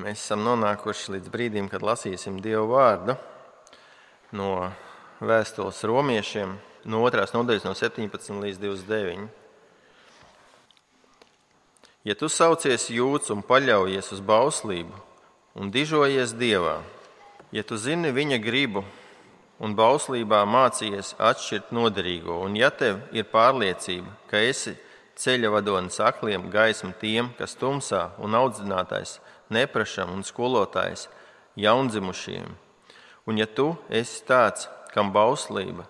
mēs esam nonākuši līdz brīdim, kad lasīsim Dievu vārdu no vēstules romiešiem, no 2. nodaļas, no 17 līdz 29. Ja tu saucies jūts un paļaujies uz bauslību un dižojies Dievā, ja tu zini viņa gribu un bauslībā mācījies atšķirt noderīgo, un ja tev ir pārliecība, ka esi ceļa vadonis akliem, gaisma tiem, kas tumsā, un audzinātājs neprašam un skolotājs jaundzimušiem. Un ja tu esi tāds, kam bauslība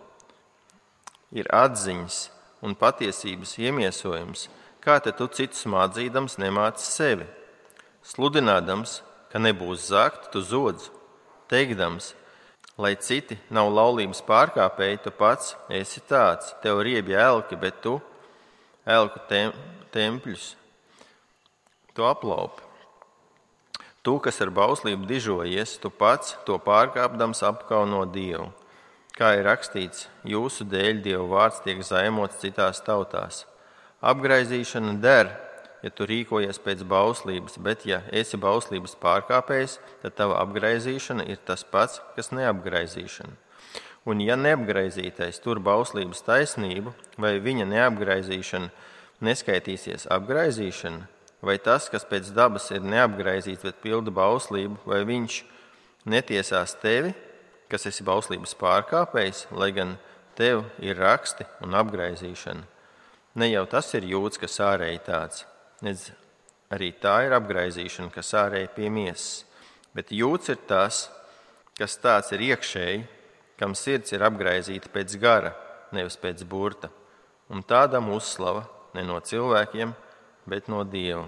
ir atziņas un patiesības iemiesojums, kā te tu citus mācīdams nemāci sevi? Sludinādams, ka nebūs zakt, tu zodz, teikdams, lai citi nav laulības pārkāpēji, tu pats esi tāds, tev riebi elki, bet tu elku tem, tempļus, tu aplaupi. Tu, kas ar bauslību dižojies, tu pats to pārkāpdams apkauno Dievu. Kā ir rakstīts, jūsu dēļ Dieva vārds tiek zaimots citās tautās. Apgraizīšana der, ja tu rīkojies pēc bauslības, bet ja esi bauslības pārkāpējs, tad tava apgraizīšana ir tas pats, kas neapgraizīšana. Un, ja neapgraizītais tur bauslības taisnību, vai viņa neapgraizīšana neskaitīsies apgraizīšana, vai tas, kas pēc dabas ir neapgraizīts, bet pilda bauslību, vai viņš netiesās tevi, kas esi bauslības pārkāpējs, lai gan tev ir raksti un apgraizīšana. Ne jau tas ir jūts, kas ārēji tāds, nedz arī tā ir apgraizīšana, kas ārēji pie miesas, bet jūts ir tas, kas tāds ir iekšēji kam sirds ir apgaizīta pēc gara, nevis pēc burta, un tādam uzslava ne no cilvēkiem, bet no Dieva.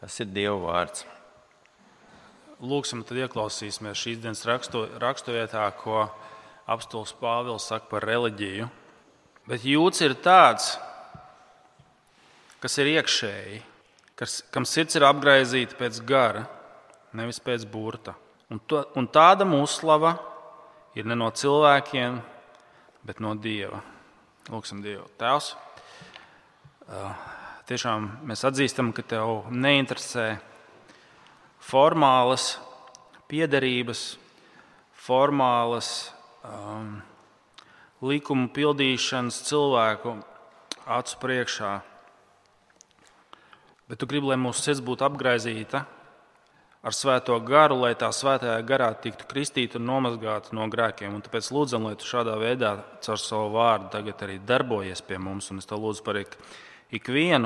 Tas ir Dieva vārds. Lūksim, tad ieklausīsimies šīs dienas rakstu, raksturvietā, ko apstults Pāvils saka par reliģiju. Bet jūts ir tāds, kas ir iekšēji, kas, kam sirds ir apgaizīta pēc gara, nevis pēc burta. Un, to, un tāda uzslava ir ne no cilvēkiem, bet no Dieva. Lūksim Dievu. Tēvs, tiešām mēs atzīstam, ka Tev neinteresē formālas piederības, formālas um, likumu pildīšanas cilvēku acu priekšā. Bet tu gribi, lai mūsu sirds būtu apgaizīta ar svēto garu, lai tā svētajā garā tiktu kristīta un nomazgāta no grēkiem. Un tāpēc lūdzam, lai tu šādā veidā caur savu vārdu tagad arī darbojies pie mums. Un es te lūdzu par ikvienu,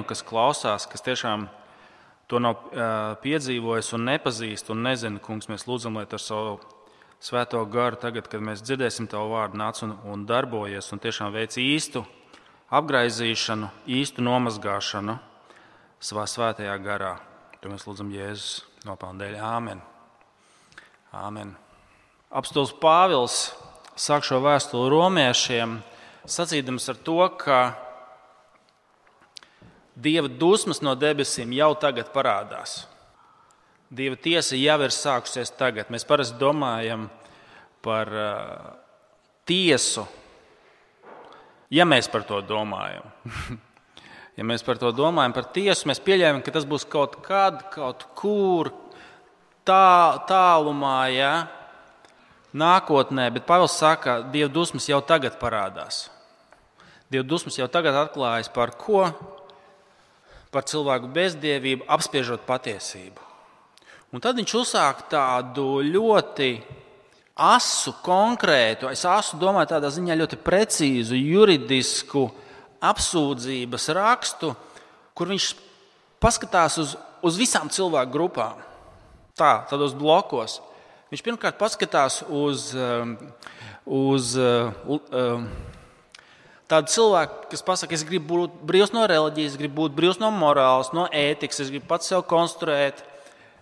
kas klausās, kas tiešām to nav piedzīvojis un nepazīst un nezina, kungs, mēs lūdzam, lai ar savu svēto garu tagad, kad mēs dzirdēsim tavu vārdu, nāc un, un darbojies un tiešām veic īstu apgaizīšanu, īstu nomazgāšanu savā svētajā garā. To mēs lūdzam Jēzus nopelnu dēļ. Āmen. Āmen. Apstults Pāvils sāk šo vēstuli romiešiem, sacīdams ar to, ka Dieva dusmas no debesīm jau tagad parādās. Dieva tiesa jau ir sākusies tagad. Mēs parasti domājam par uh, tiesu, ja mēs par to domājam. Ja mēs par to domājam, par tiesu, mēs pieļāvām, ka tas būs kaut kad, kaut kur tā, tālumā, ja? nākotnē, bet Pāvils saka, ka Dieva dusmas jau tagad parādās. Dieva dusmas jau tagad atklājas par ko? Par cilvēku bezdievību, apspiežot patiesību. Un tad viņš uzsāk tādu ļoti asu, konkrētu, es asu domāju, tādā ziņā ļoti precīzu, juridisku apsūdzības rakstu, kur viņš paskatās uz, uz visām cilvēku grupām. Tā, tādos blokos. Viņš pirmkārt paskatās uz, um, uz um, tādu cilvēku, kas pasakā, es gribu būt brīvs no reliģijas, gribu būt brīvs no morāles, no ētikas, es gribu pats sev konstruēt.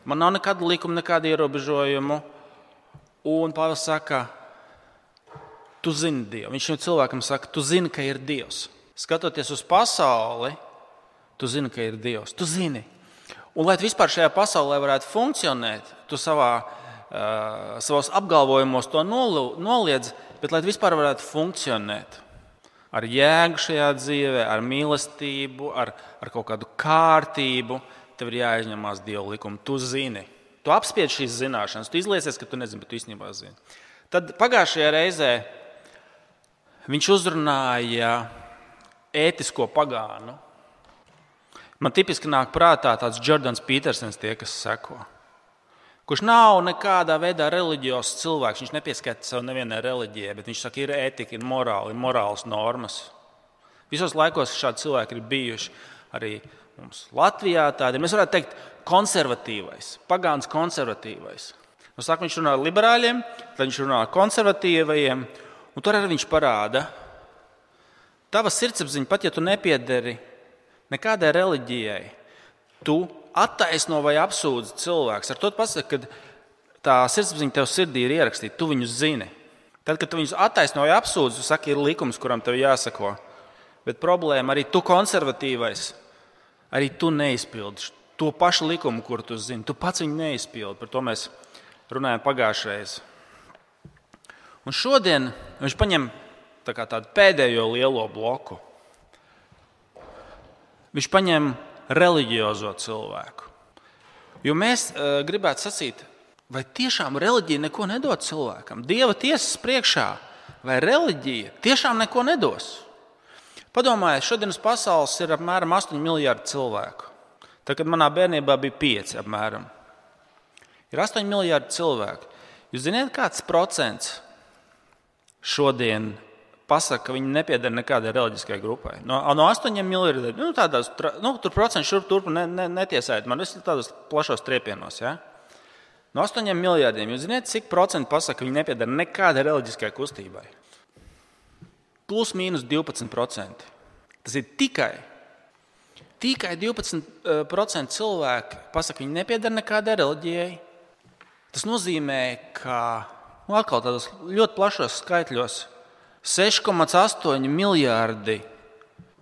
Man nav nekāda likuma, nekāda ierobežojuma. Un Pāvils saka, tu zini Dievu. Viņš šim cilvēkam saka, tu zini, ka ir Dievs skatoties uz pasauli, tu zini, ka ir Dievs. Tu zini. Un, lai vispār šajā pasaulē varētu funkcionēt, tu savā, uh, savos apgalvojumos to noliedz, bet lai vispār varētu funkcionēt ar jēgu šajā dzīvē, ar mīlestību, ar, ar kaut kādu kārtību, tev ir jāizņemās Dieva likuma. Tu zini, Tu apspied šīs zināšanas, tu izliecies, ka tu nezini, bet tu īstenībā zini. Tad pagājušajā reizē viņš uzrunāja ētisko pagānu. Man tipiski nāk prātā tāds Jordans Petersons, tie, kas seko. Kurš nav nekādā veidā reliģijos cilvēks. Viņš nepieskaita sev nevienai reliģijai, bet viņš saka, ir ētika, ir morāla, ir morāls normas. Visos laikos šādi cilvēki ir bijuši arī mums Latvijā. Tādi. Mēs varētu teikt, konservatīvais, pagāns konservatīvais. Nu, saka, viņš runā ar liberāļiem, tad viņš runā ar konservatīvajiem, un tur arī viņš parāda, tava sirdsapziņa, pat ja tu nepiederi nekādai reliģijai, tu attaisno vai apsūdz cilvēks. Ar to pasaka, ka tā sirdsapziņa tev sirdī ir ierakstīta, tu viņus zini. Tad, kad tu viņus attaisno vai apsūdz, tu saki, ir likums, kuram tev jāsako. Bet problēma arī tu konservatīvais, arī tu neizpildi to pašu likumu, kur tu zini. Tu pats viņu neizpildi. Par to mēs runājām pagājušajā reizē. Un šodien viņš paņem tā tādu pēdējo lielo bloku. Viņš paņem reliģiozo cilvēku. Jo mēs uh, gribētu sacīt, vai tiešām reliģija neko nedod cilvēkam? Dieva tiesas priekšā, vai reliģija tiešām neko nedos? Padomājiet, šodienas pasaules ir apmēram 8 miljardi cilvēku. Tad, kad manā bērnībā bija 5 apmēram, ir 8 miljardi cilvēku. Jūs zināt, kāds procents šodien pasaka, ka viņi nepieder nekādai reliģiskai grupai? No, no 8 miljardiem, nu, tādās, nu, tur procents šurp turp ne, ne, netiesājot man, es tādos plašos triepienos. Ja? No 8 miljardiem, jūs zināt, cik procenti pasaka, ka viņi nepieder nekādai reliģiskai kustībai? plus mīnus 12%. Tas ir tikai, tikai 12% cilvēki pasakā, viņi nepiedara nekādai reliģijai. Tas nozīmē, ka nu, atkal tādos ļoti plašos skaitļos 6,8 miljardi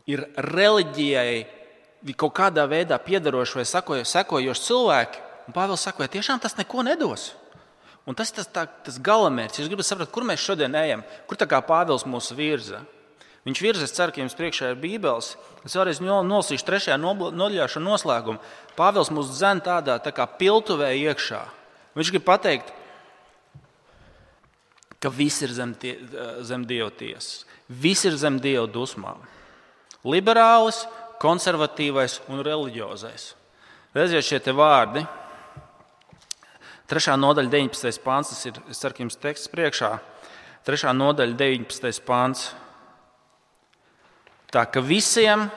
ir reliģijai kaut kādā veidā piedaroši vai sekojoši cilvēki. Un Pāvils saka, vai tiešām tas neko nedos? Un tas ir tas, tā, tas galamērķis. Jūs gribat saprast, kur mēs šodien ejam, kur tā kā Pāvils mūs virza. Viņš virza, es ceru, ka jums priekšā ir Bībeles. Es vēlreiz nolasīšu trešajā nodaļā noslēgumu. Pāvils mūs dzen tādā tā kā piltuvē iekšā. Viņš grib pateikt, ka viss ir zem, tie, zem dieva tiesas, viss ir zem dieva dusmām. Liberālis, konservatīvais un reliģiozais. Redziet, šie vārdi Trešā nodaļa, 19. pāns, tas ir, ceru, ka jums teksts priekšā. Trešā nodaļa, 19. pāns. Tā ka visiem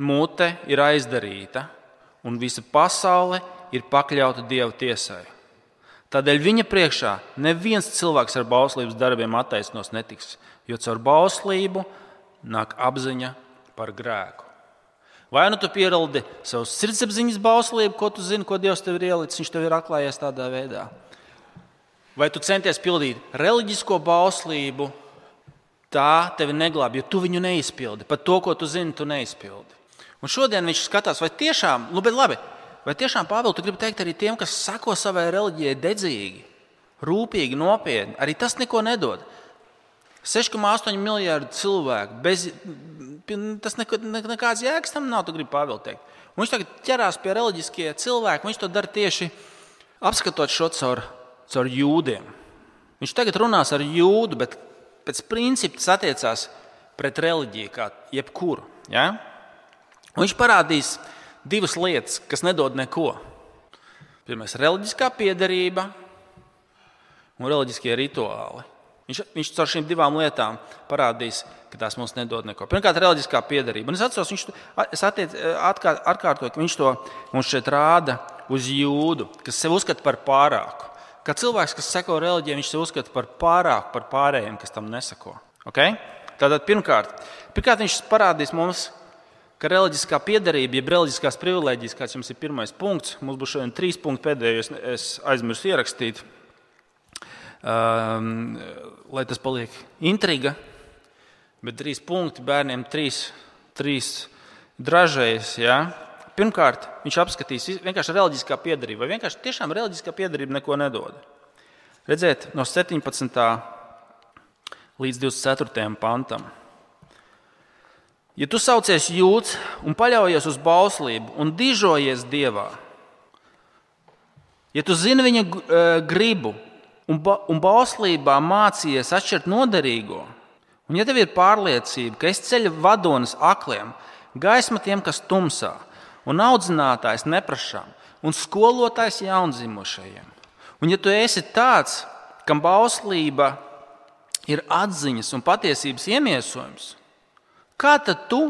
mute ir aizdarīta, un visa pasaule ir pakļauta Dieva tiesai. Tādēļ viņa priekšā neviens cilvēks ar bauslības darbiem attaisnos netiks, jo caur bauslību nāk apziņa par grēku. Vai nu tu pieraldi savu sirdsapziņas bauslību, ko tu zini, ko Dievs tev ir ielicis, viņš tev ir atklājies tādā veidā. Vai tu centies pildīt reliģisko bauslību, tā tevi neglābj, jo tu viņu neizpildi. Pat to, ko tu zini, tu neizpildi. Un šodien viņš skatās, vai tiešām, nu, labi, vai tiešām Pāvils, tu gribi teikt arī tiem, kas sako savai reliģijai dedzīgi, rūpīgi, nopietni, arī tas neko nedod. 6,8 miljardi cilvēku bez, tas nekad, nekāds jēgas tam nav, tu gribi Pāvils teikt. Un viņš tagad ķerās pie reliģiskie cilvēki, viņš to dara tieši apskatot šo caur, caur jūdiem. Viņš tagad runās ar jūdu, bet pēc principa tas attiecās pret reliģiju kā jebkuru. Ja? Un viņš parādīs divas lietas, kas nedod neko. Pirmā ir reliģiskā piederība un reliģiskie rituāli. Viņš, viņš caur šīm divām lietām parādīs, ka tās mums nedod neko. Pirmkārt, reliģiskā piedarība. Un es atceros, viņš to, es attiec, atkār, atkārtoju, ka viņš to mums šeit rāda uz jūdu, kas sev uzskata par pārāku. Kā cilvēks, kas seko reliģijai, viņš sev uzskata par pārāku par pārējiem, kas tam nesako. Okay? Tātad pirmkārt, pirmkārt, viņš parādīs mums, ka reliģiskā piedarība, jeb reliģiskās privilēģijas, kāds jums ir pirmais punkts, mums būs šodien trīs punkti, pēdējos es aizmirsu ierakstīt um, lai tas paliek intriga. Bet trīs punkti bērniem, trīs, trīs dražējas. Ja? Pirmkārt, viņš apskatīs vienkārši reliģiskā piedarība, vai vienkārši tiešām reliģiskā piedarība neko nedod. Redziet, no 17. līdz 24. pantam. Ja tu saucies jūds un paļaujies uz bauslību un dižojies dievā, ja tu zini viņa uh, gribu un, ba un bauslībā mācījies atšķirt noderīgo, un ja tev ir pārliecība, ka es ceļu vadonis akliem, gaisma tiem, kas tumsā, un audzinātājs neprašām, un skolotājs jaundzimušajiem, un ja tu esi tāds, kam bauslība ir atziņas un patiesības iemiesojums, kā tad tu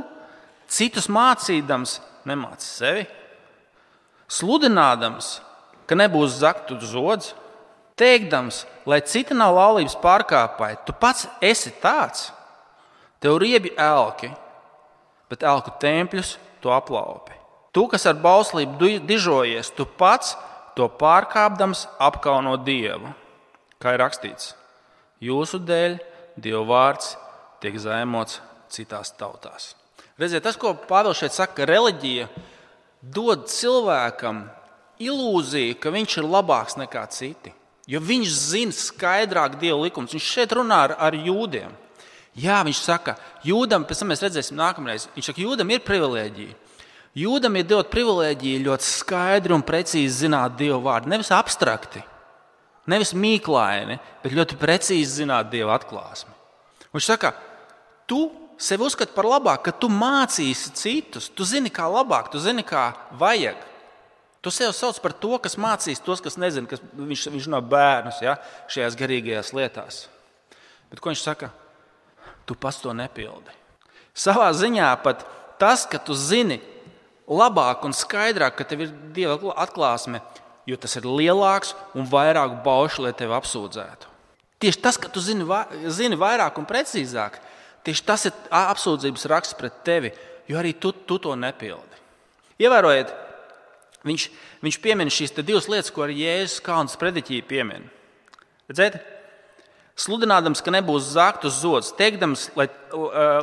citus mācīdams nemāci sevi? Sludinādams, ka nebūs zaktu zods, teikdams, lai citi nav laulības pārkāpēji, tu pats esi tāds. Tev riebi elki, bet elku tempļus tu aplaupi. Tu, kas ar bauslību dižojies, tu pats to pārkāpdams apkauno Dievu. Kā ir rakstīts, jūsu dēļ Dieva vārds tiek zemots citās tautās. Redziet, tas, ko Pāvils šeit saka, ka reliģija dod cilvēkam ilūziju, ka viņš ir labāks nekā citi. Jo viņš zina skaidrāk Dieva likumus. Viņš šeit runā ar, ar jūdiem. Jā, viņš saka, jūdam, pēc tam mēs redzēsim nākamreiz, viņš saka, jūdam ir privilēģija. Jūdam ir dot privilēģiju ļoti skaidri un precīzi zināt Dieva vārdu. Nevis abstrakti, nevis mīklaini, bet ļoti precīzi zināt Dieva atklāsmi. Viņš saka, tu sevi uzskati par labāku, ka tu mācīsi citus, tu zini, kā labāk, tu zini, kā vajag. Tu sev sauc par to, kas mācīs tos, kas nezina, kas viņš, viņš nav bērns ja, šajās garīgajās lietās. Bet ko viņš saka? Tu pats to nepildi. Savā ziņā pat tas, ka tu zini labāk un skaidrāk, ka tev ir dieva atklāsme, jo tas ir lielāks un vairāk baušu, lai tevi apsūdzētu. Tieši tas, ka tu zini, zini vairāk un precīzāk, Tieši tas ir apsūdzības raksts pret tevi, jo arī tu, tu to nepildi. Ievērojiet, viņš, viņš piemin šīs divas lietas, ko arī Jēzus Kalns prediķī piemin. Redzēt? Sludinādams, ka nebūs zāktu zods, teikdams, lai,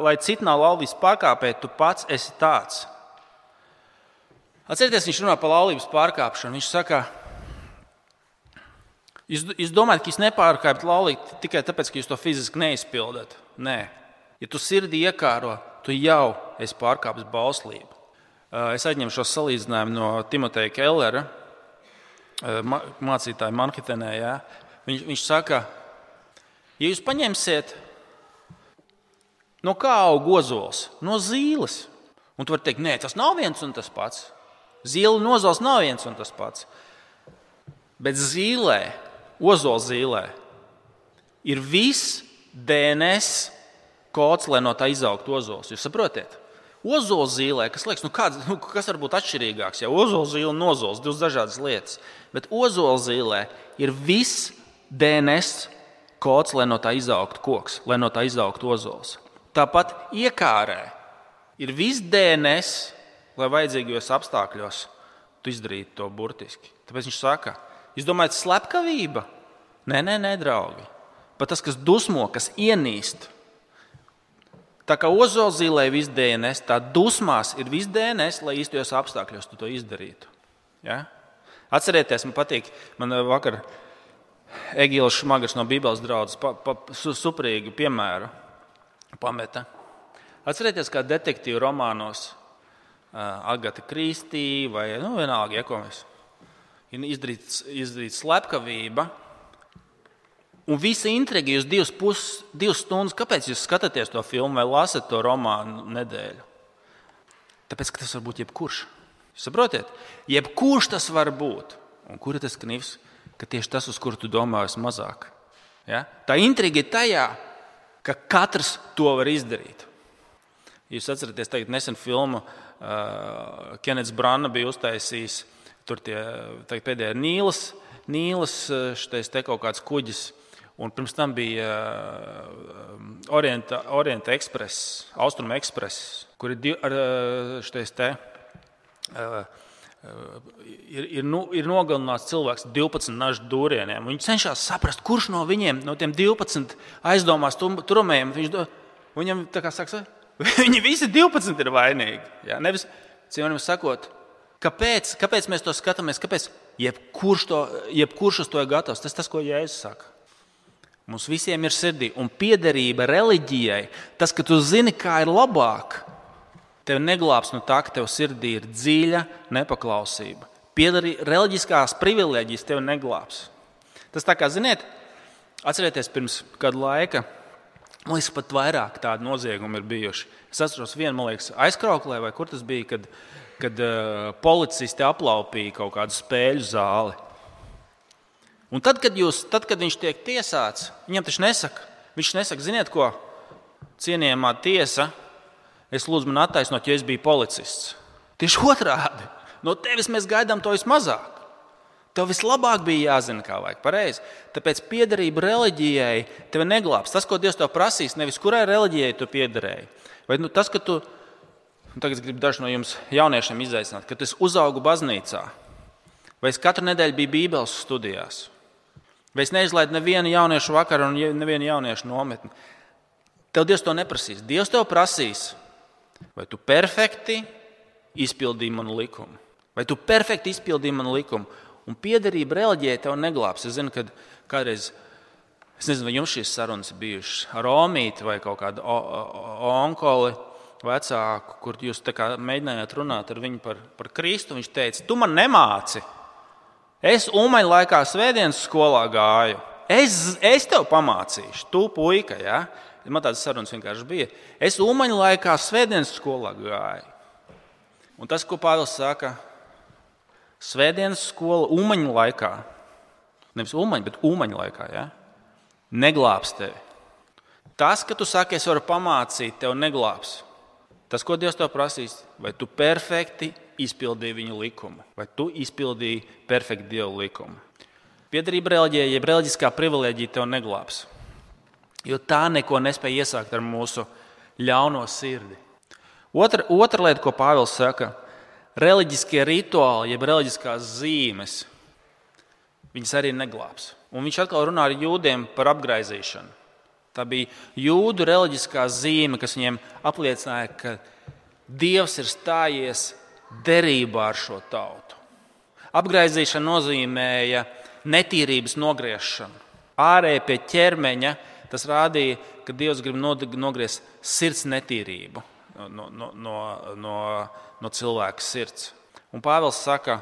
lai citi nav laulības pārkāpēji, tu pats esi tāds. Atcerieties, viņš runā par laulības pārkāpšanu. Viņš saka, jūs, jūs domājat, ka jūs nepārkāpjat laulību tikai tāpēc, ka jūs to fiziski neizpildat. Nē, Ja tu sirdī iekāro, tu jau esi pārkāpis bauslību. Es aizņemu šo salīdzinājumu no Timoteja Kellera, mācītāja Manhetenē. Ja? Viņš, viņš saka, ja jūs paņemsiet, no kā aug ozols? No zīles. Un tu vari teikt, nē, tas nav viens un tas pats. Zīle un ozols nav viens un tas pats. Bet zīlē, ozola zīlē, ir viss DNS kods, lai no tā izaugtu ozols. Jūs saprotat? Ozola zīlē, kas liekas, nu kāds, nu, kas var būt atšķirīgāks? Ja ozola zīle un ozols divas dažādas lietas. Bet ozola zīlē ir viss DNS kods, lai no tā izaugtu koks, lai no tā izaugtu ozols. Tāpat iekārē ir viss DNS, lai vajadzīgajos apstākļos tu izdarītu to burtiski. Tāpēc viņš saka, jūs domājat, slepkavība? Nē, nē, nē, draugi. Pat tas, kas dusmo, kas ienīst, Tā kā ozolzīlē ir viss DNS, tā dusmās ir viss DNS, lai īstajos apstākļos to izdarītu. Ja? Atcerieties, man patīk, man vakar Egīls Šmagars no Bībeles draudzes pa, pa, su, suprīgi piemēru pameta. Atcerieties, kā detektīvu romānos uh, Agata Kristī vai nu, vienalga, ja ko mēs izdarīt, izdarīt slepkavība Un visa intriga jūs divas, pus, divas stundas, kāpēc jūs skatāties to filmu vai lasat to romānu nedēļu? Tāpēc, ka tas var būt jebkurš. Jūs saprotat? Jebkurš tas var būt. Un kur ir tas knivs, ka tieši tas, uz kuru tu domā, ir mazāk? Ja? Tā intriga ir tajā, ka katrs to var izdarīt. Jūs atceraties, tagad nesen filmu uh, Kenets Brāna bija uztaisījis. Tur tie pēdējie Nīlas, Nīlas štais te kaut kāds kuģis Un pirms tam bija uh, Orienta, Orienta Express, Austrum Express, kur ir div, ar uh, šitais te. Uh, ir, ir, nu, ir nogalināts cilvēks 12 nažu dūrieniem. Viņi cenšas saprast, kurš no viņiem, no tiem 12 aizdomās turmējiem, viņš do, viņam tā kā saka, viņi visi 12 ir vainīgi. Jā, nevis, cīnām sakot, kāpēc, kāpēc mēs to skatāmies, kāpēc jebkurš, to, jebkurš uz to ir gatavs. Tas tas, ko Jēzus saka. Mums visiem ir sirdī un piederība reliģijai. Tas, ka tu zini, kā ir labāk, tev neglābs no tā, ka tev sirdī ir dziļa nepaklausība. Piedarī, reliģiskās privilēģijas tevi neglābs. Tas tā kā, ziniet, atcerieties, pirms kāda laika, man liekas, pat vairāk tādu noziegumu ir bijuši. Es atceros vienu, man liekas, aizkrauklē, vai kur tas bija, kad, kad uh, policisti aplaupīja kaut kādu spēļu zāli. Un tad, kad, jūs, tad, kad viņš tiek tiesāts, viņam taču nesaka, viņš nesaka, ziniet, ko cienījamā tiesa, es lūdzu man attaisnot, jo es biju policists. Tieši otrādi. No tevis mēs gaidām to vismazāk. Tev vislabāk bija jāzina, kā vajag pareizi. Tāpēc piederība reliģijai tevi neglābs. Tas, ko Dievs tev prasīs, nevis kurai reliģijai tu piederēji. Vai nu, tas, ka tu, tagad gribu dažu no jums jauniešiem izaicināt, ka tu uzaugi baznīcā, vai es katru nedēļu biju Bībeles studijās, vai es neizlaidu nevienu jauniešu vakaru un nevienu jauniešu nometni. Tev Dievs to neprasīs. Dievs tev prasīs, vai tu perfekti izpildīji manu likumu. Vai tu perfekti izpildīji manu likumu? Un piederība reliģijai tev neglābs. Es zinu, ka kādreiz, es nezinu, vai jums šīs sarunas bijušas ar Omīti vai kaut kādu onkoli vecāku, kur jūs mēģinājāt runāt ar viņu par, par Kristu. Viņš teica, tu man nemāci. Es umaņu laikā svētdienas skolā gāju. Es, es tev pamācīšu, tu puika. Ja? Man tādas sarunas vienkārši bija. Es umaņu laikā svētdienas skolā gāju. Un tas, ko Pāvils saka, Svētdienas skola umaņu laikā, nevis umaņu, bet umaņu laikā, ja? neglābs tevi. Tas, ka tu saki, es varu pamācīt, tev neglābs. Tas, ko Dievs tev prasīs, vai tu perfekti izpildīji viņa likumu, vai tu izpildīji perfekti Dieva likumu. Piedarība reliģijai, jeb reliģiskā privilēģija tev neglābs. Jo tā neko nespēja iesākt ar mūsu ļauno sirdi. Otra, otra lieta, ko Pāvils saka, reliģiskie rituāli, jeb reliģiskās zīmes, viņas arī neglābs. Un viņš atkal runā ar jūdiem par apgaizīšanu. Tā bija jūdu reliģiskā zīme, kas viņiem apliecināja, ka Dievs ir stājies derībā ar šo tautu. Apgaizīšana nozīmēja netīrības nogriešanu. Ārēji pie ķermeņa tas rādīja, ka Dievs grib nogriezt sirds netīrību no, no, no, no no cilvēka sirds. Un Pāvils saka,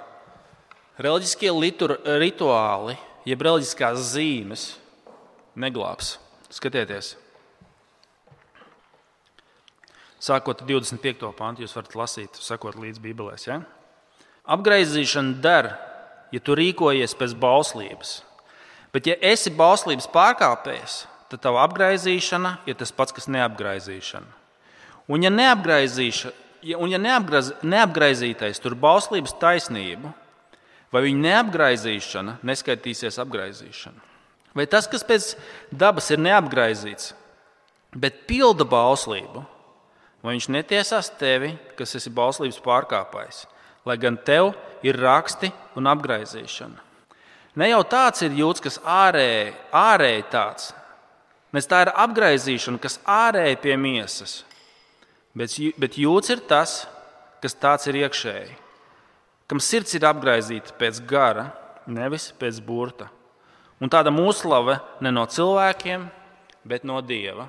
reliģiskie litur, rituāli, jeb reliģiskās zīmes, neglābs. Skatieties, sākot ar 25. pantu, jūs varat lasīt, sekot līdzi Bībelēs. Ja? Apgaizīšana der, ja tu rīkojies pēc bauslības. Bet, ja esi bauslības pārkāpējs, tad tava apgaizīšana ir tas pats, kas neapgaizīšana. Un, ja neapgaizīšana, ja, un ja neapgraz, neapgraizītais tur bauslības taisnību, vai viņa neapgraizīšana neskaitīsies apgraizīšana? Vai tas, kas pēc dabas ir neapgraizīts, bet pilda bauslību, vai viņš netiesās tevi, kas esi bauslības pārkāpājs, lai gan tev ir raksti un apgraizīšana? Ne jau tāds ir jūtas, kas ārēji, ārēji tāds, bet tā ir apgraizīšana, kas ārēji pie miesas, Bet, bet jūts ir tas, kas tāds ir iekšēji, kam sirds ir apgaizīta pēc gara, nevis pēc burta. Un tāda mūslava ne no cilvēkiem, bet no dieva.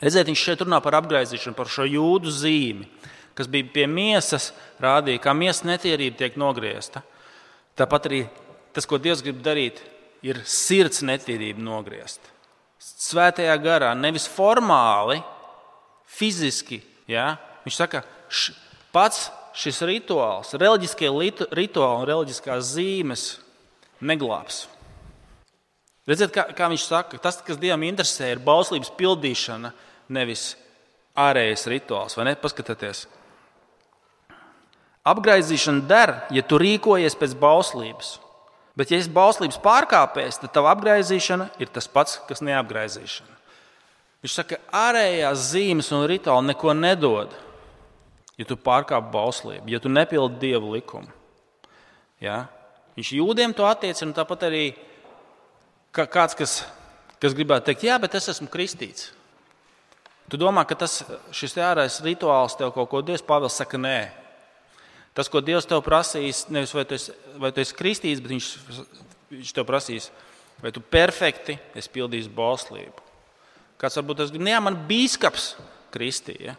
Redziet, viņš šeit runā par apgaizīšanu, par šo jūdu zīmi, kas bija pie miesas, rādīja, kā miesas netīrība tiek nogriezta. Tāpat arī tas, ko Dievs grib darīt, ir sirds netīrība nogriezt. Svētajā garā, nevis formāli, fiziski Ja? Viņš saka, š, pats šis rituāls, reliģiskie rituāli un reliģiskās zīmes neglābs. Redziet, kā, kā viņš saka, tas, kas Dievam interesē, ir bauslības pildīšana, nevis ārējais rituāls. Vai ne? Paskatieties! Apgaizīšana der, ja tu rīkojies pēc bauslības. Bet, ja esi bauslības pārkāpējs, tad tava apgaizīšana ir tas pats, kas neapgaizīšana. Viņš saka, ka ārējās zīmes un rituāli neko nedod, ja tu pārkāp bauslību, ja tu nepildi dievu likumu. Ja? Viņš jūdiem to attiecina, tāpat arī kā kāds, kas, kas gribētu teikt, jā, bet es esmu kristīts. Tu domā, ka tas, šis ārējais rituāls tev kaut ko Dievs Pāvils saka, nē. Tas, ko Dievs tev prasīs, nevis vai tu esi, vai tu esi kristīts, bet viņš, viņš tev prasīs, vai tu perfekti esi pildījis bauslību. Kāds varbūt tas ir, nu, man bīskaps kristīja.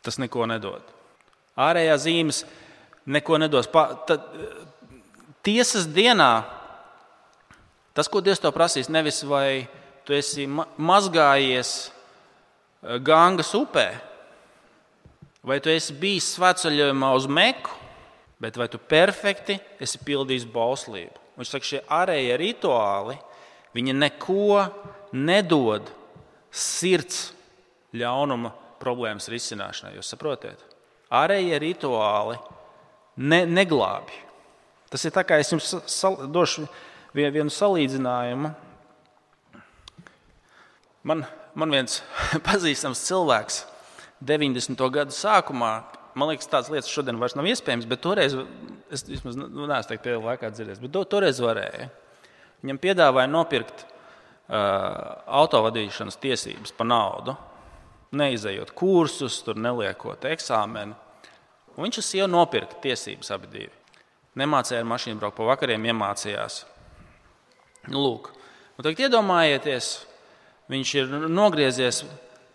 Tas neko nedod. Ārējā zīmes neko nedos. Pa, tad, tiesas dienā tas, ko Dievs tev prasīs, nevis vai tu esi mazgājies Gangas upē, vai tu esi bijis svētceļojumā uz Meku, bet vai tu perfekti esi pildījis bauslību. Viņš saka, šie ārējie rituāli, viņi neko nedod sirds ļaunuma problēmas risināšanai. Jūs saprotat? Ārējie rituāli ne, neglābj. Tas ir tā kā es jums došu vienu salīdzinājumu. Man, man viens pazīstams cilvēks 90. gadu sākumā, man liekas, tādas lietas šodien vairs nav iespējams, bet toreiz, es vismaz nu, neesmu teikt, pēdējā laikā dzirdējis, bet to, toreiz varēja. Viņam piedāvāja nopirkt uh, autovadīšanas tiesības par naudu, neizejot kursus, neliekot eksāmenu. Un viņš uz sievu nopirka tiesības abi divi. Nemācīja ar mašīnu braukt pa vakariem, iemācījās. Nu, lūk, un tagad iedomājieties, viņš ir nogriezies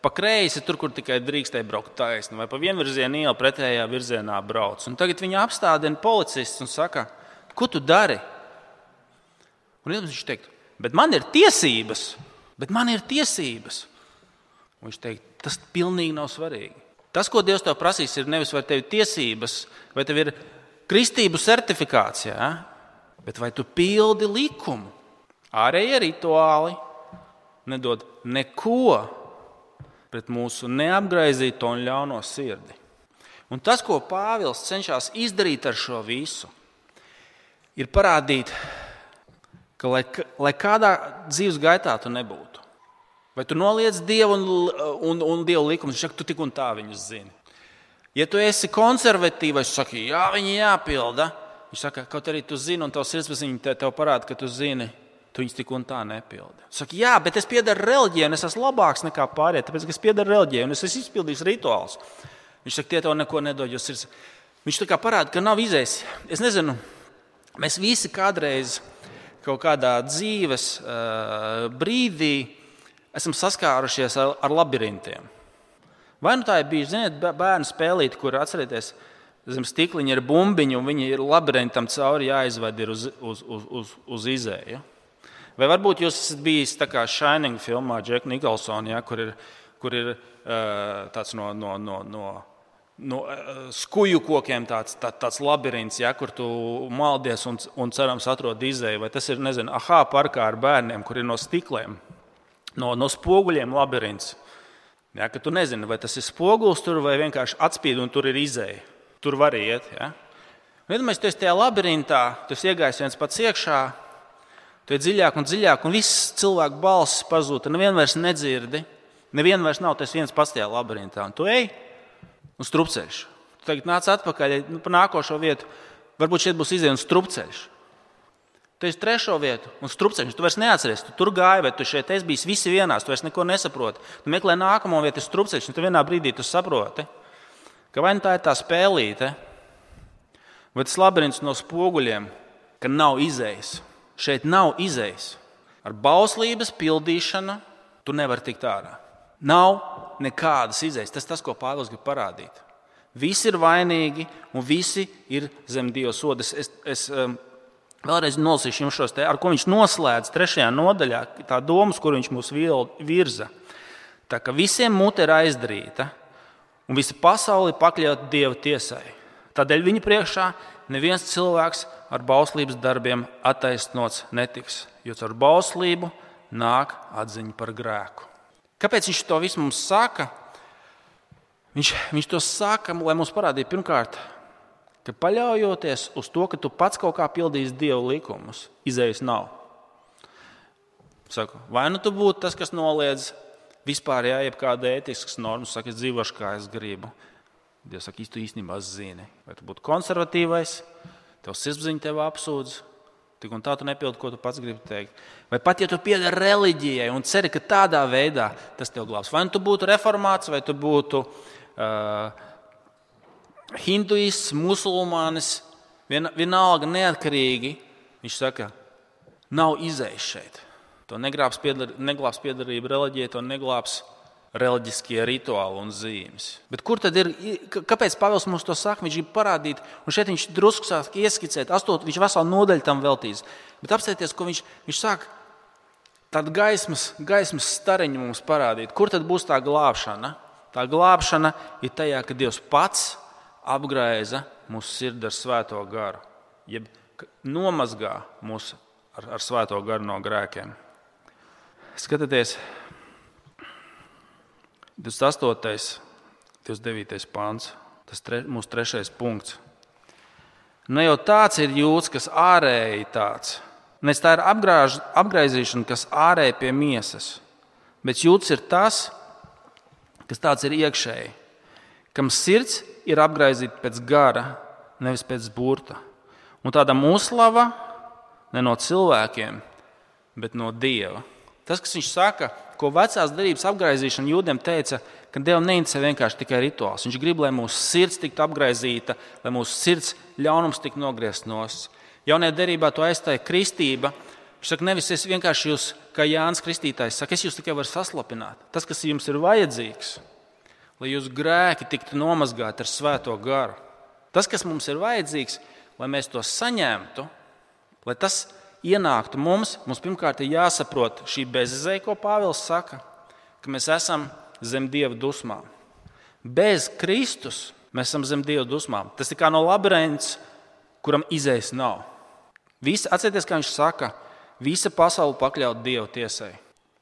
pa kreisi, tur, kur tikai drīkstēja braukt taisni, vai pa vienvirzienu ielu pretējā virzienā brauc. Un tagad viņa apstādina policists un saka, ko tu dari? Un viņš teikt, bet man ir tiesības, bet man ir tiesības. Un viņš teikt, tas pilnīgi nav svarīgi. Tas, ko Dievs tev prasīs, ir nevis vai tev ir tiesības, vai tev ir kristību certifikāts, ja? bet vai tu pildi likumu. Ārējie rituāli nedod neko pret mūsu neapgaizīto un ļauno sirdi. Un tas, ko Pāvils cenšas izdarīt ar šo visu, ir parādīt, ka, lai, lai kādā dzīves gaitā tu nebūtu, Vai tu noliedz Dievu un, un, un Dieva likumus? Viņš saka, tu tik un tā viņus zini. Ja tu esi konservatīvs, tad saki, jā, viņi jāpilda. Viņš saka, kaut arī tu zini, un tavs sirdsapziņa te, tev parāda, ka tu zini, tu viņus tik un tā nepildi. Saka, jā, bet es piedaru reliģijai, un es esmu labāks nekā pārējie, tāpēc, es piedaru reliģijai, un es esmu izpildījis rituālus. Viņš saka, tie tev neko nedod, sirds. Viņš tā kā parāda, ka nav izējis. Es nezinu, mēs visi kādreiz kaut kādā dzīves uh, brīdī esam saskārušies ar, ar labirintiem. Vai nu tā ir bijusi ziniet, bērnu spēlīte, kur atcerieties, zem stikliņa ir bumbiņa, un viņi ir labirintam cauri jāizved uz, uz, uz, uz, uz izēju. Vai varbūt jūs esat bijis tā kā Shining filmā, Džeka Nikolsona, ja, kur ir, kur ir tāds no, no, no, no, uh, skuju kokiem tāds, tā, tāds labirints, ja, kur tu maldies un, un cerams atrod izēju. Vai tas ir, nezinu, ahā parkā ar bērniem, kur ir no stikliem no, no spoguļiem labirints. Ja, tu nezini, vai tas ir spogulis tur vai vienkārši atspīd un tur ir izēja. Tur var iet. Ja. Iedomājieties, tu esi tajā labirintā, tu iegājies viens pats iekšā, tu ej dziļāk un dziļāk, un viss cilvēku balss pazūd. Nevienu vairs nedzirdi, nevienu vairs nav tas viens pats tajā labirintā. Un tu ej uz strupceļš. Tu tagad nāc atpakaļ nu, pa nākošo vietu. Varbūt šeit būs izdevies strupceļš. Tu esi trešo vietu un strupceļš. Tu vairs neatceries, tu tur gāji, vai tu šeit esi bijis visi vienās, tu vairs neko nesaproti. Tu meklē nākamo vietu, ir strupceļš, un tu vienā brīdī tu saproti, ka vai nu tā ir tā spēlīte, vai tas labirints no spoguļiem, ka nav izējis. Šeit nav izējis. Ar bauslības pildīšanu tu nevari tikt ārā. Nav nekādas izējas. Tas tas, ko Pāvils grib parādīt. Visi ir vainīgi un visi ir zem Dieva sodas. Es, es, um, Vēlreiz nolasīšu jums šos te, ar ko viņš noslēdz trešajā nodaļā, tā domas, kur viņš mūs virza. Tā ka visiem mute ir aizdarīta, un visa pasaule ir pakļauta Dieva tiesai. Tādēļ viņa priekšā neviens cilvēks ar bauslības darbiem attaisnots netiks, jo ar bauslību nāk atziņa par grēku. Kāpēc viņš to visu mums saka? Viņš, viņš to saka, lai mums parādītu pirmkārt, ka paļaujoties uz to, ka tu pats kaut kā pildīsi dievu likumus, izējas nav. Saku, vai nu tu būtu tas, kas noliedz vispār jā, jebkāda ētiskas normas, saka, es dzīvošu kā es gribu. Dievs saka, tu īstenībā zini, vai tu būtu konservatīvais, tev sirdsapziņa tev apsūdz. Tik un tā tu nepildi, ko tu pats gribi teikt. Vai pat ja tu piedari reliģijai un ceri, ka tādā veidā tas tev glābs. Vai nu tu būtu reformāts, vai tu būtu uh, hinduists, musulmanis, vien, vienalga neatkarīgi, viņš saka, nav izējas šeit. To neglābs, neglābs piedarība reliģijai, to neglābs reliģiskie rituāli un zīmes. Bet kur tad ir, kāpēc Pāvils mums to saka? Viņš grib parādīt, un šeit viņš drusku sāk ieskicēt, astot, viņš veselu nodaļu tam veltīs. Bet apstāties, ko viņš, viņš sāk tādu gaismas, gaismas stariņu mums parādīt. Kur tad būs tā glābšana? Tā glābšana ir tajā, ka Dievs pats apgraiza mūsu sirdi ar svēto garu, jeb nomazgā mūs ar, ar svēto garu no grēkiem. Skatieties, 28. 29. pāns, tas tre, mūsu trešais punkts. Ne jau tāds ir jūtas, kas ārēji tāds. Ne tā ir apgrāž, apgaizīšana, kas ārēji pie miesas, bet jūtas ir tas, kas tāds ir iekšēji, kam sirds ir apgaizīta pēc gara, nevis pēc burta. Un tāda uzslava ne no cilvēkiem, bet no Dieva. Tas, kas viņš saka, ko vecās derības apgaizīšana jūdiem teica, ka Dievam neinteresē vienkārši tikai rituāls. Viņš grib, lai mūsu sirds tiktu apgaizīta, lai mūsu sirds ļaunums tiktu nogriezts no mums. Jaunajā derībā to aizstāja kristība. Viņš saka, nevis es vienkārši jūs, kā Jānis Kristītājs, saka, es jūs tikai varu saslapināt. Tas, kas jums ir vajadzīgs, lai jūsu grēki tiktu nomazgāti ar svēto garu. Tas, kas mums ir vajadzīgs, lai mēs to saņemtu, lai tas ienāktu mums, mums pirmkārt ir jāsaprot šī bezizēja, ko Pāvils saka, ka mēs esam zem dieva dusmām. Bez Kristus mēs esam zem dieva dusmām. Tas ir kā no labirinta, kuram izējas nav. Visi, atcerieties, kā viņš saka, visa pasaule pakļaut dieva tiesai.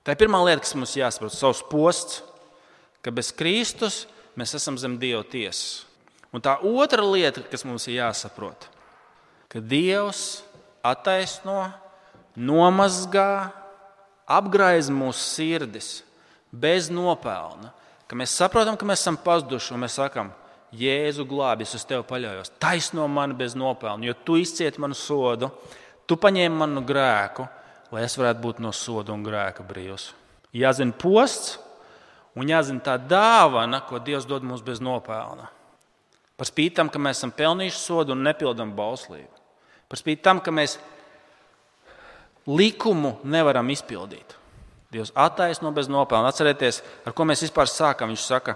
Tā ir pirmā lieta, kas mums jāsaprot, savs posts, ka bez Kristus mēs esam zem dieva tiesas. Un tā otra lieta, kas mums ir jāsaprot, ka Dievs attaisno, nomazgā, apgraiz mūsu sirdis bez nopelna. Ka mēs saprotam, ka mēs esam pazuduši un mēs sakām, Jēzu glābi, es uz tevi paļaujos. Taisno mani bez nopelna, jo tu izcieti manu sodu, tu paņēmi manu grēku, lai es varētu būt no soda un grēka brīvs. Jāzina posts un jāzina tā dāvana, ko Dievs dod mums bez nopelna. Par spīti tam, ka mēs esam pelnījuši sodu un nepildām bauslību. Par spīti tam, ka mēs likumu nevaram izpildīt. Dievs attaisno bez nopelna. Atcerieties, ar ko mēs vispār sākam. Viņš saka,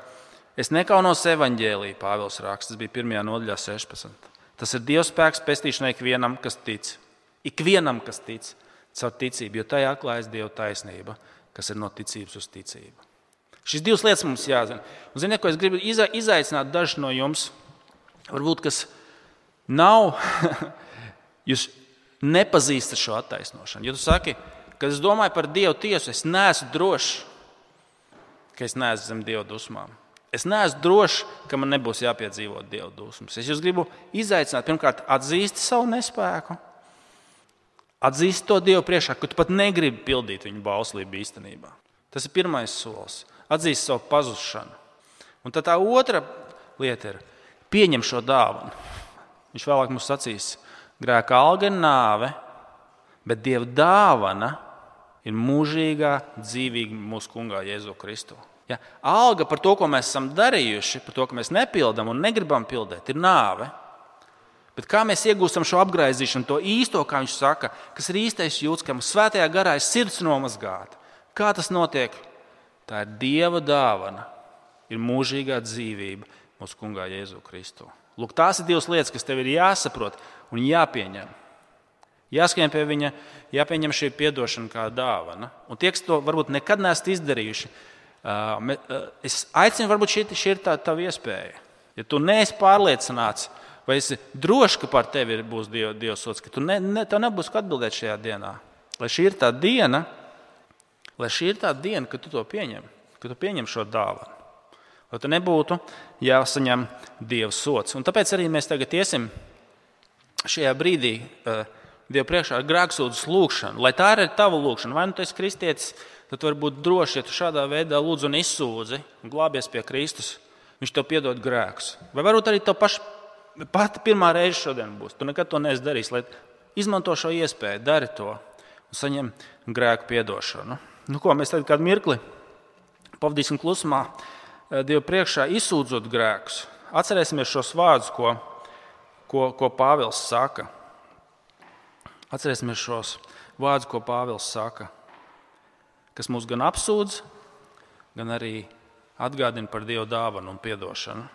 es nekaunos evaņģēlīju, Pāvils raksts, tas bija 1. nodaļā 16. Tas ir Dieva spēks pestīšanai ikvienam, kas tic. Ikvienam, kas tic, caur ticību, jo tajā atklājas Dieva taisnība, kas ir no ticības uz ticību. Šīs divas lietas mums jāzina. Un, ziniet, ko es gribu izaicināt dažus no jums, varbūt kas nav Jūs nepazīstat šo attaisnošanu. Ja tu saki, kad es domāju par Dievu tiesu, es neesmu drošs, ka es neesmu zem Dieva dusmām. Es neesmu drošs, ka man nebūs jāpiedzīvo Dieva dusmas. Es jūs gribu izaicināt, pirmkārt, atzīst savu nespēku, atzīst to Dievu priekšā, ka tu pat negribi pildīt viņa bauslību īstenībā. Tas ir pirmais solis. Atzīst savu pazušanu. Un tad tā otra lieta ir pieņem šo dāvanu. Viņš vēlāk mums sacīs, Grēka alga ir nāve, bet Dieva dāvana ir mūžīgā dzīvība mūsu kungā Jēzu Kristu. Ja? Alga par to, ko mēs esam darījuši, par to, ka mēs nepildām un negribam pildīt, ir nāve. Bet kā mēs iegūstam šo apgaizīšanu, to īsto, kā viņš saka, kas ir īstais jūtas, ka mums svētajā garā ir sirds nomazgāta? Kā tas notiek? Tā ir Dieva dāvana, ir mūžīgā dzīvība mūsu kungā Jēzu Kristu. Lūk, tās ir divas lietas, kas tev ir jāsaprot un jāpieņem. Jāskrien pie viņa, jāpieņem šī atdošana kā dāvana. Un tie, kas to varbūt nekad neesat izdarījuši, es aicinu, varbūt šī, šī ir tā tava iespēja. Ja tu neesi pārliecināts, vai esi drošs, ka par tevi būs Dieva, Dieva sots, ka tu ne, ne, tev nebūs ko atbildēt šajā dienā. Lai šī ir tā diena, lai šī ir tā diena, kad tu to pieņem, kad tu pieņem šo dāvanu. Lai tu nebūtu jāsaņem Dieva sots. Un tāpēc arī mēs tagad iesim šajā brīdī uh, Dieva priekšā ar grēksūdzes lūgšanu, lai tā ir tava lūgšana. Vai nu tu esi kristietis, tad var būt droši, ja tu šādā veidā lūdzu un izsūdzi un glābies pie Kristus. Viņš tev piedod grēkus. Vai varbūt arī tev paš, pati pirmā reize šodien būs. Tu nekad to neesi darījis. Izmanto šo iespēju, dari to un saņem grēku piedošanu. Nu, ko, mēs tagad kādu mirkli pavadīsim klusumā, eh, Dieva priekšā izsūdzot grēkus. Atcerēsimies šos vārdus, ko ko, ko Pāvils saka. Atcerēsimies šos vārdus, ko Pāvils saka, kas mūs gan apsūdz, gan arī atgādina par Dieva dāvanu un atdošanu.